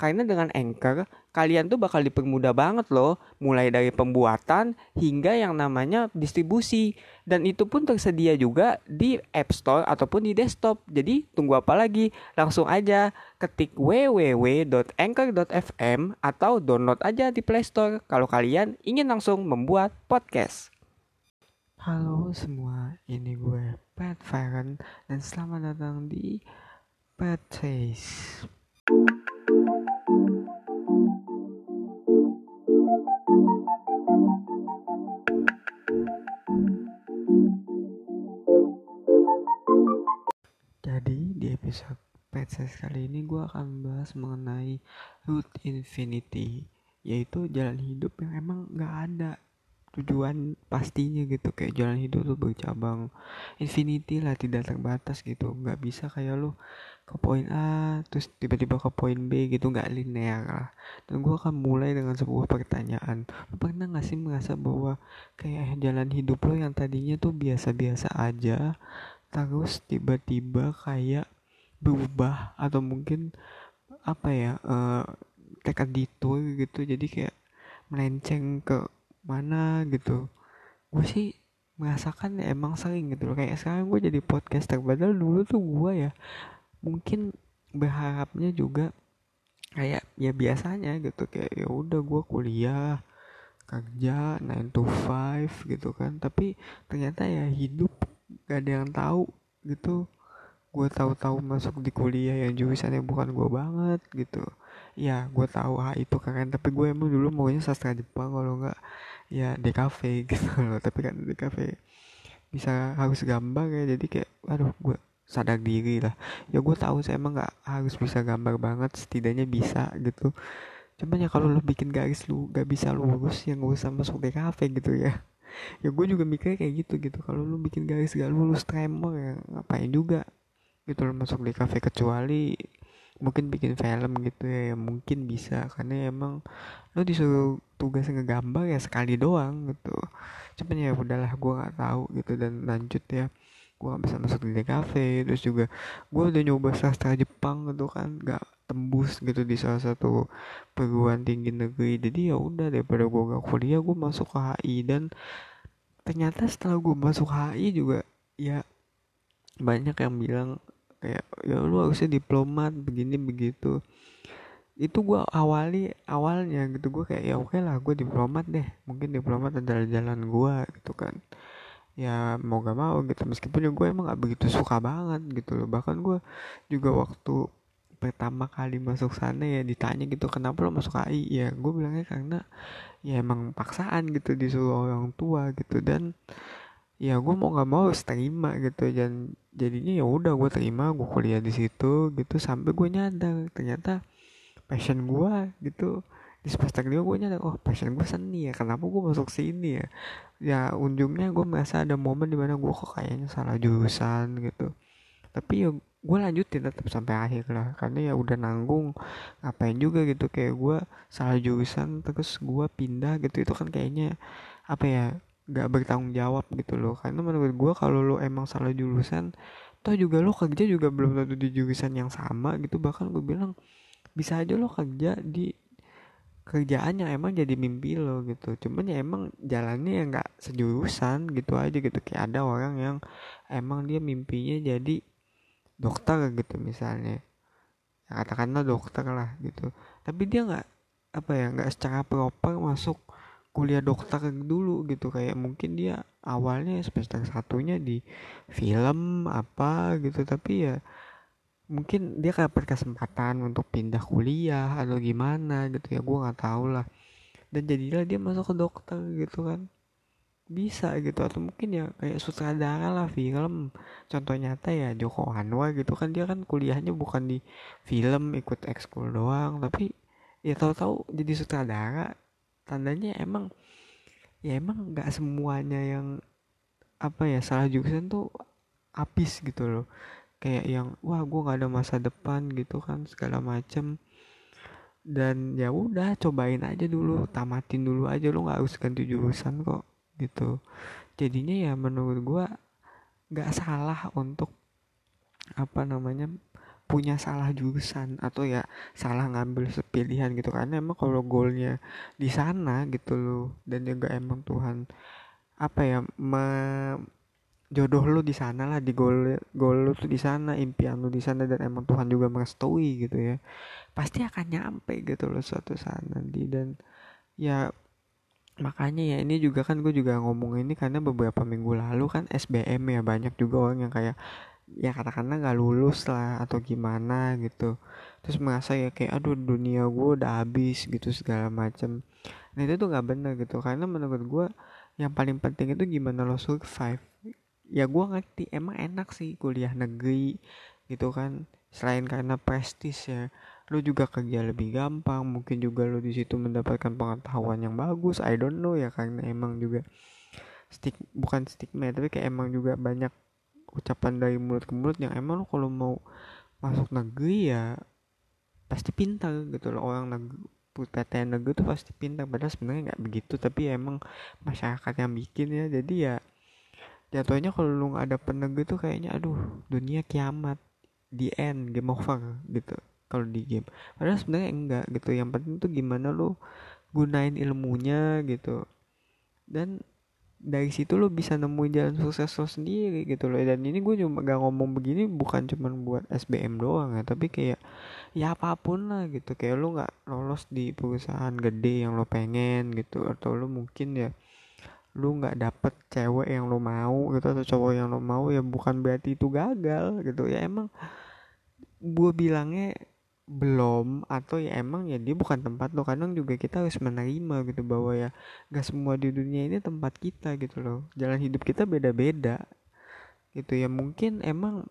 Karena dengan Anchor, kalian tuh bakal dipermudah banget loh, mulai dari pembuatan hingga yang namanya distribusi. Dan itu pun tersedia juga di App Store ataupun di desktop. Jadi tunggu apa lagi? Langsung aja ketik www.anchor.fm atau download aja di Play Store kalau kalian ingin langsung membuat podcast. Halo semua, ini gue Pat Faren dan selamat datang di Pat Taste. Episode Petses kali ini gue akan bahas mengenai root infinity yaitu jalan hidup yang emang gak ada tujuan pastinya gitu. Kayak jalan hidup tuh bercabang infinity lah tidak terbatas gitu. Nggak bisa kayak lo ke poin A terus tiba-tiba ke poin B gitu nggak linear lah. Dan gue akan mulai dengan sebuah pertanyaan. Lo pernah gak sih merasa bahwa kayak jalan hidup lo yang tadinya tuh biasa-biasa aja terus tiba-tiba kayak berubah atau mungkin apa ya uh, tekad detour gitu. Jadi kayak melenceng ke mana gitu. Gue sih merasakan emang sering gitu loh. Kayak sekarang gue jadi podcaster. Padahal dulu tuh gue ya mungkin berharapnya juga kayak ya biasanya gitu. Kayak ya udah gue kuliah kerja 9 to 5 gitu kan. Tapi ternyata ya hidup gak ada yang tahu gitu gue tahu-tahu masuk di kuliah yang jurusannya bukan gue banget gitu. Ya gue tahu ah itu keren. Tapi gue emang dulu maunya sastra Jepang kalau nggak ya DKV gitu loh. Tapi kan DKV bisa harus gambar ya jadi kayak aduh gue sadar diri lah. Ya gue tahu saya emang nggak harus bisa gambar banget setidaknya bisa gitu. Cuman ya kalau lo bikin garis lu gak bisa lurus yang gak usah masuk DKV gitu ya. Ya gue juga mikirnya kayak gitu gitu. Kalau lu bikin garis gak lulus tremor ya ngapain juga gitu loh masuk di kafe kecuali mungkin bikin film gitu ya, ya mungkin bisa. Karena emang lo disuruh tugas ngegambar ya sekali doang gitu. Cuman ya udahlah gue nggak tahu gitu. Dan lanjut ya gue bisa masuk di kafe. Terus juga gue udah nyoba sastra Jepang gitu kan gak tembus gitu di salah satu perguruan tinggi negeri. Jadi ya udah daripada gue gak kuliah gue masuk ke HI dan ternyata setelah gue masuk HI juga ya banyak yang bilang kayak ya lu harusnya diplomat begini begitu. Itu gue awali awalnya gitu. Gue kayak ya oke okay lah gue diplomat deh. Mungkin diplomat adalah jalan gue gitu kan. Ya mau gak mau gitu. Meskipun ya gue emang gak begitu suka banget gitu loh. Bahkan gue juga waktu pertama kali masuk sana ya ditanya gitu kenapa lo masuk AI ya gue bilangnya karena ya emang paksaan gitu disuruh orang tua gitu. Dan ya gue mau nggak mau harus terima gitu. Dan jadinya ya udah gue terima gue kuliah di situ gitu sampai gue nyadar ternyata passion gue gitu. Di semester lima gue nyadar oh passion gue seni ya kenapa gue masuk sini ya? Ya ujungnya gue merasa ada momen di mana gue kok kayaknya salah jurusan gitu. Tapi ya gue lanjutin tetap sampai akhir lah karena ya udah nanggung ngapain juga gitu. Kayak gue salah jurusan terus gue pindah gitu. Itu kan kayaknya apa ya gak bertanggung jawab gitu loh. Karena menurut gue kalau lo emang salah jurusan toh juga lo kerja juga belum tentu di jurusan yang sama gitu. Bahkan gue bilang bisa aja lo kerja di kerjaan yang emang jadi mimpi lo gitu. Cuman ya emang jalannya ya nggak sejurusan gitu aja gitu. Kayak ada orang yang emang dia mimpinya jadi dokter gitu misalnya. Ya katakanlah dokter lah gitu. Tapi dia nggak apa ya nggak secara proper masuk kuliah dokter dulu gitu. Kayak mungkin dia awalnya semester satunya di film apa gitu. Tapi ya mungkin dia dapat kesempatan untuk pindah kuliah atau gimana gitu. Ya gue nggak tahu lah. Dan jadilah dia masuk ke dokter gitu kan. Bisa gitu. Atau mungkin ya kayak sutradara lah film. Contoh nyata ya Joko Anwar gitu kan. Dia kan kuliahnya bukan di film ikut ekskul doang. Tapi ya tahu-tahu jadi sutradara tandanya emang ya emang nggak semuanya yang apa ya salah jurusan tuh habis gitu loh. Kayak yang wah gue nggak ada masa depan gitu kan segala macem. Dan ya udah cobain aja dulu tamatin dulu aja lo nggak harus ganti jurusan kok gitu. Jadinya ya menurut gue nggak salah untuk apa namanya punya salah jurusan atau ya salah ngambil pilihan gitu. Karena emang kalau goalnya di sana gitu loh dan juga emang Tuhan apa ya me, jodoh lu di sana lah di gol gol lu tuh di sana impian lu di sana dan emang Tuhan juga merestui gitu ya pasti akan nyampe gitu loh suatu saat nanti. Dan ya makanya ya ini juga kan gue juga ngomong ini karena beberapa minggu lalu kan SBM ya banyak juga orang yang kayak ya katakanlah nggak lulus lah atau gimana gitu. Terus merasa ya kayak aduh dunia gue udah habis gitu segala macem. Nah itu tuh nggak bener gitu. Karena menurut gue yang paling penting itu gimana lo survive. Ya gue ngerti emang enak sih kuliah negeri gitu kan. Selain karena prestis ya lu juga kerja lebih gampang. Mungkin juga lu di situ mendapatkan pengetahuan yang bagus. I don't know ya karena emang juga stik bukan stigma tapi kayak emang juga banyak ucapan dari mulut ke mulut yang emang lu kalau mau masuk negeri ya pasti pintar gitu loh. Orang negeri PTN negeri tuh pasti pintar. Padahal sebenarnya nggak begitu tapi ya emang masyarakat yang bikin ya. Jadi ya jatuhnya kalau lu nggak ada penegak tuh kayaknya aduh dunia kiamat. Di end game over gitu kalau di game. Padahal sebenarnya enggak gitu. Yang penting tuh gimana lu gunain ilmunya gitu. Dan dari situ lo bisa nemuin jalan sukses lo sendiri gitu loh. Dan ini gue cuma gak ngomong begini bukan cuma buat SBM doang ya tapi kayak ya apa pun lah gitu. Kayak lo nggak lolos di perusahaan gede yang lo pengen gitu atau lo mungkin ya lu nggak dapet cewek yang lu mau gitu atau cowok yang lu mau ya bukan berarti itu gagal gitu. Ya emang gue bilangnya belum atau ya emang ya dia bukan tempat lo. Kadang juga kita harus menerima gitu bahwa ya gak semua di dunia ini tempat kita gitu loh. Jalan hidup kita beda-beda gitu. Ya mungkin emang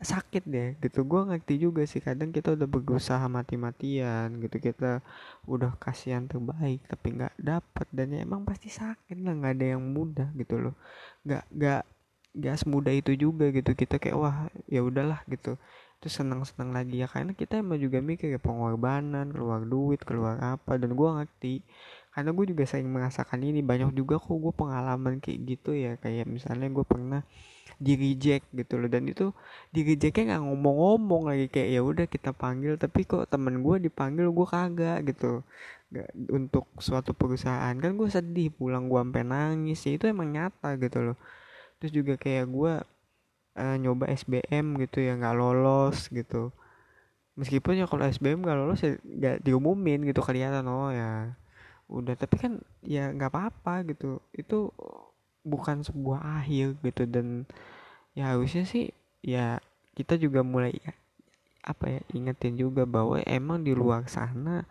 sakit deh gitu. Gue ngerti juga sih kadang kita udah berusaha mati-matian gitu. Kita udah kasih yang terbaik tapi nggak dapet. Dan ya emang pasti sakit lah nggak ada yang mudah gitu loh. Nggak nggak nggak semudah itu juga gitu. Kita kayak wah ya udahlah gitu terus senang-senang lagi ya karena kita emang juga mikir ya pengorbanan keluar duit keluar apa dan gue ngerti. Karena gue juga sering merasakan ini banyak juga kok gue pengalaman kayak gitu ya kayak misalnya gue pernah di reject gitu loh. Dan itu di rejectnya nggak ngomong-ngomong lagi kayak ya udah kita panggil tapi kok temen gue dipanggil gue kagak gitu. Gak, untuk suatu perusahaan. Kan gue sedih pulang gue sampai nangis ya itu emang nyata gitu loh. Terus juga kayak gue uh, nyoba SBM gitu ya nggak lolos gitu. Meskipun ya kalau SBM nggak lolos ya gak diumumin gitu kelihatan oh ya udah. Tapi kan ya nggak apa-apa gitu. Itu bukan sebuah akhir gitu. Dan ya harusnya sih ya kita juga mulai ya, apa ya ingetin juga bahwa emang di luar sana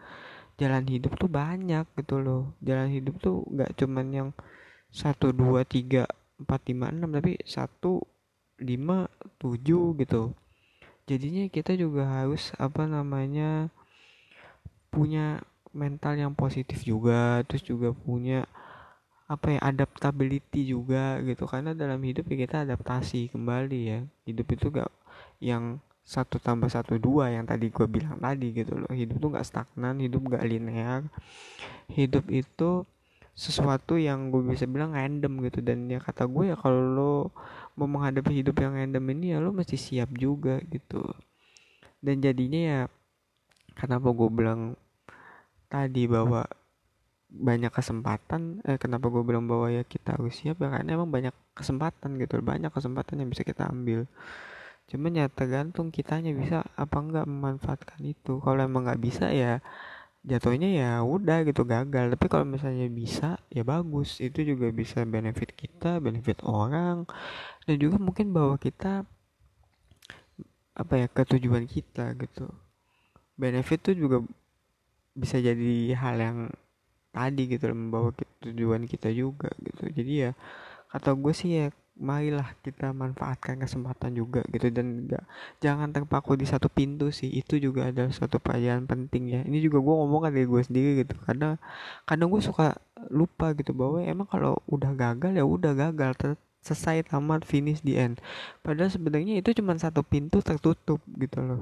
jalan hidup tuh banyak gitu loh. Jalan hidup tuh nggak cuman yang satu dua tiga empat lima enam tapi satu lima tujuh gitu. Jadinya kita juga harus apa namanya punya mental yang positif juga terus juga punya apa ya adaptability juga gitu. Karena dalam hidup ya kita adaptasi kembali ya. Hidup itu gak yang satu tambah satu dua yang tadi gue bilang tadi gitu loh. Hidup tuh gak stagnan hidup gak linear. Hidup itu sesuatu yang gue bisa bilang random gitu. Dan ya kata gue ya kalau lo mau menghadapi hidup yang random ini ya lo mesti siap juga gitu. Dan jadinya ya kenapa gue bilang tadi bahwa banyak kesempatan eh kenapa gue bilang bahwa ya kita harus siap ya karena emang banyak kesempatan gitu. Banyak kesempatan yang bisa kita ambil. Cuman ya tergantung kitanya bisa apa enggak memanfaatkan itu. Kalau emang nggak bisa ya jatuhnya ya udah gitu gagal. Tapi kalau misalnya bisa ya bagus. Itu juga bisa benefit kita benefit orang dan juga mungkin bahwa kita apa ya ketujuan kita gitu. Benefit tuh juga bisa jadi hal yang tadi gitu membawa tujuan kita juga gitu. Jadi ya kata gue sih ya marilah kita manfaatkan kesempatan juga gitu. Dan enggak jangan terpaku di satu pintu sih. Itu juga adalah suatu pelajaran penting ya. Ini juga gue ngomong kan gue sendiri gitu. Karena kadang gue suka lupa gitu bahwa emang kalau udah gagal ya udah gagal. Selesai tamat finish di end. Padahal sebenarnya itu cuma satu pintu tertutup gitu loh.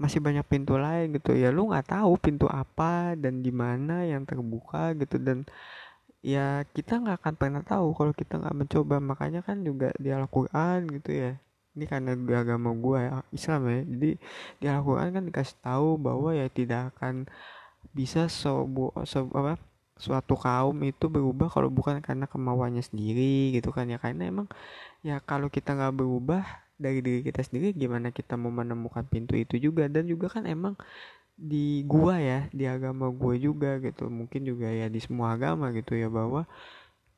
Masih banyak pintu lain gitu. Ya lu nggak tahu pintu apa dan di mana yang terbuka gitu. Dan ya kita nggak akan pernah tahu kalau kita nggak mencoba. Makanya kan juga di Al-Quran gitu ya. Ini karena di agama gue ya Islam ya. Jadi di Al-Quran kan dikasih tahu bahwa ya tidak akan bisa sobu so, apa suatu kaum itu berubah kalau bukan karena kemauannya sendiri gitu kan ya. Karena emang ya kalau kita nggak berubah dari diri kita sendiri gimana kita mau menemukan pintu itu juga? Dan juga kan emang di gua ya di agama gua juga gitu. Mungkin juga ya di semua agama gitu ya bahwa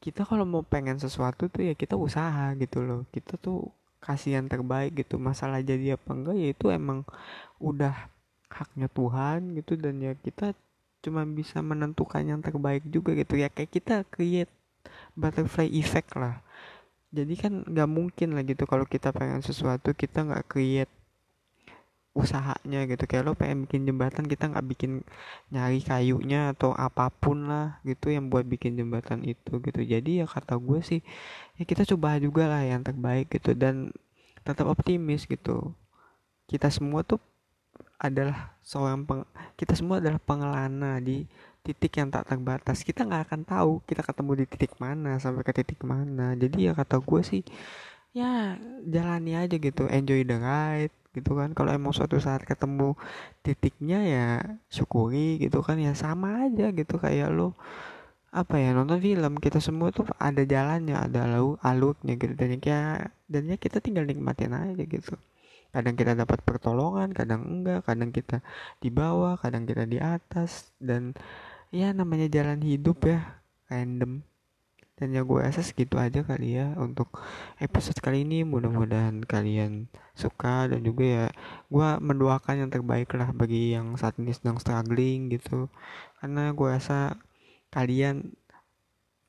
kita kalau mau pengen sesuatu tuh ya kita usaha gitu loh. Kita tuh kasih yang terbaik gitu masalah jadi apa enggak ya itu emang udah haknya Tuhan gitu. Dan ya kita cuma bisa menentukan yang terbaik juga gitu. Ya kayak kita create butterfly effect lah. Jadi kan nggak mungkin lah gitu kalau kita pengen sesuatu kita nggak create usahanya gitu. Kayak lo pengen bikin jembatan kita nggak bikin nyari kayunya atau apa pun lah gitu yang buat bikin jembatan itu gitu. Jadi ya kata gue sih ya kita coba juga lah yang terbaik gitu dan tetap optimis gitu. Kita semua tuh adalah seorang peng, kita semua adalah pengelana di titik yang tak terbatas. Kita nggak akan tahu kita ketemu di titik mana sampai ke titik mana. Jadi ya kata gue sih ya jalani aja gitu. Enjoy the ride gitu kan. Kalau emang suatu saat ketemu titiknya ya syukuri gitu kan. Ya sama aja gitu kayak lo apa ya nonton film. Kita semua tuh ada jalannya ada lalu alurnya gitu. Dan ya dan ya kita tinggal nikmatin aja gitu. Kadang kita dapat pertolongan kadang enggak. Kadang kita di bawah kadang kita di atas. Dan ya namanya jalan hidup ya random dan ya gue rasa segitu aja kali ya untuk episode kali ini. Mudah-mudahan kalian suka dan juga ya gue mendoakan yang terbaik lah bagi yang saat ini sedang struggling gitu. Karena gue rasa kalian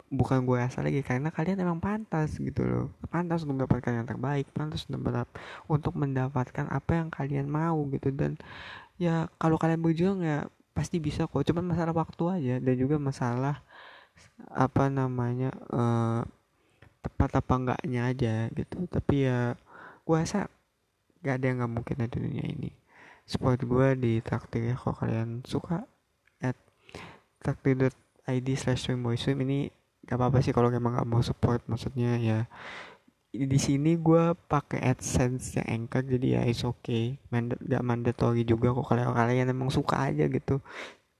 bukan gue rasa lagi karena kalian emang pantas gitu loh. Pantas untuk mendapatkan yang terbaik pantas untuk untuk mendapatkan apa yang kalian mau gitu. Dan ya kalau kalian berjuang ya pasti bisa kok cuman masalah waktu aja dan juga masalah apa namanya uh, tepat apa enggaknya aja gitu. Tapi ya gue rasa gak ada yang nggak mungkin di dunia ini. Support gue di traktir ya kalau kalian suka at traktir.id slash swim ini gak apa-apa sih kalau emang gak mau support maksudnya ya di sini gue pakai adsense yang anchor jadi ya is okay. Mand gak mandatory juga kok kalau kalian emang suka aja gitu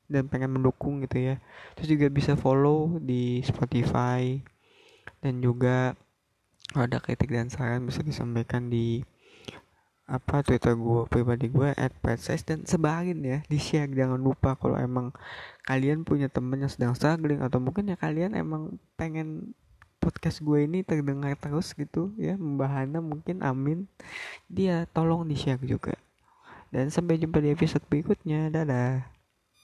dan pengen mendukung gitu ya. Terus juga bisa follow di Spotify. Dan juga kalau ada kritik dan saran bisa disampaikan di apa Twitter gue pribadi gue at dan sebarin ya di share jangan lupa kalau emang kalian punya temen yang sedang struggling atau mungkin ya kalian emang pengen podcast gue ini terdengar terus gitu ya membahana mungkin amin. Dia tolong di share juga. Dan sampai jumpa di episode berikutnya. Dadah